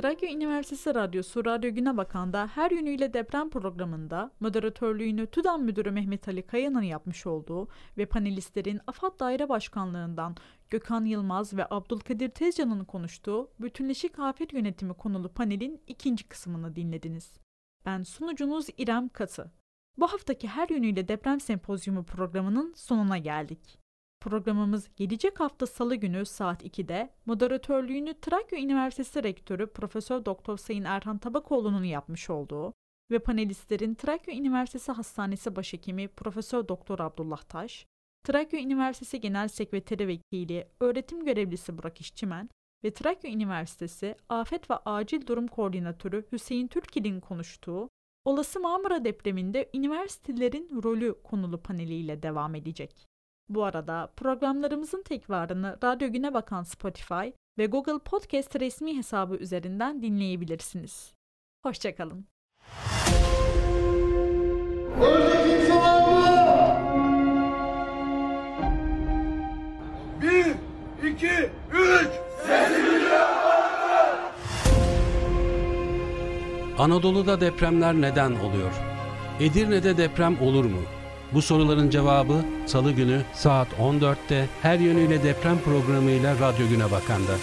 Trakya Üniversitesi Radyosu Radyo Güne Bakan'da her yönüyle deprem programında moderatörlüğünü TÜDAM Müdürü Mehmet Ali Kaya'nın yapmış olduğu ve panelistlerin AFAD Daire Başkanlığından Gökhan Yılmaz ve Abdülkadir Tezcan'ın konuştuğu Bütünleşik Afet Yönetimi konulu panelin ikinci kısmını dinlediniz. Ben sunucunuz İrem Katı. Bu haftaki her yönüyle deprem sempozyumu programının sonuna geldik. Programımız gelecek hafta Salı günü saat 2'de moderatörlüğünü Trakya Üniversitesi Rektörü Profesör Doktor Sayın Erhan Tabakoğlu'nun yapmış olduğu ve panelistlerin Trakya Üniversitesi Hastanesi Başhekimi Profesör Doktor Abdullah Taş, Trakya Üniversitesi Genel Sekreteri Vekili Öğretim Görevlisi Burak İşçimen ve Trakya Üniversitesi Afet ve Acil Durum Koordinatörü Hüseyin Türkil'in konuştuğu olası Marmara depreminde üniversitelerin rolü konulu paneliyle devam edecek. Bu arada programlarımızın tekvarını Radyo Güne Bakan Spotify ve Google Podcast resmi hesabı üzerinden dinleyebilirsiniz. Hoşçakalın. Bir, iki, üç. Anadolu'da depremler neden oluyor? Edirne'de deprem olur mu? Bu soruların cevabı Salı günü saat 14'te her yönüyle deprem programıyla Radyo Güne Bakan'da.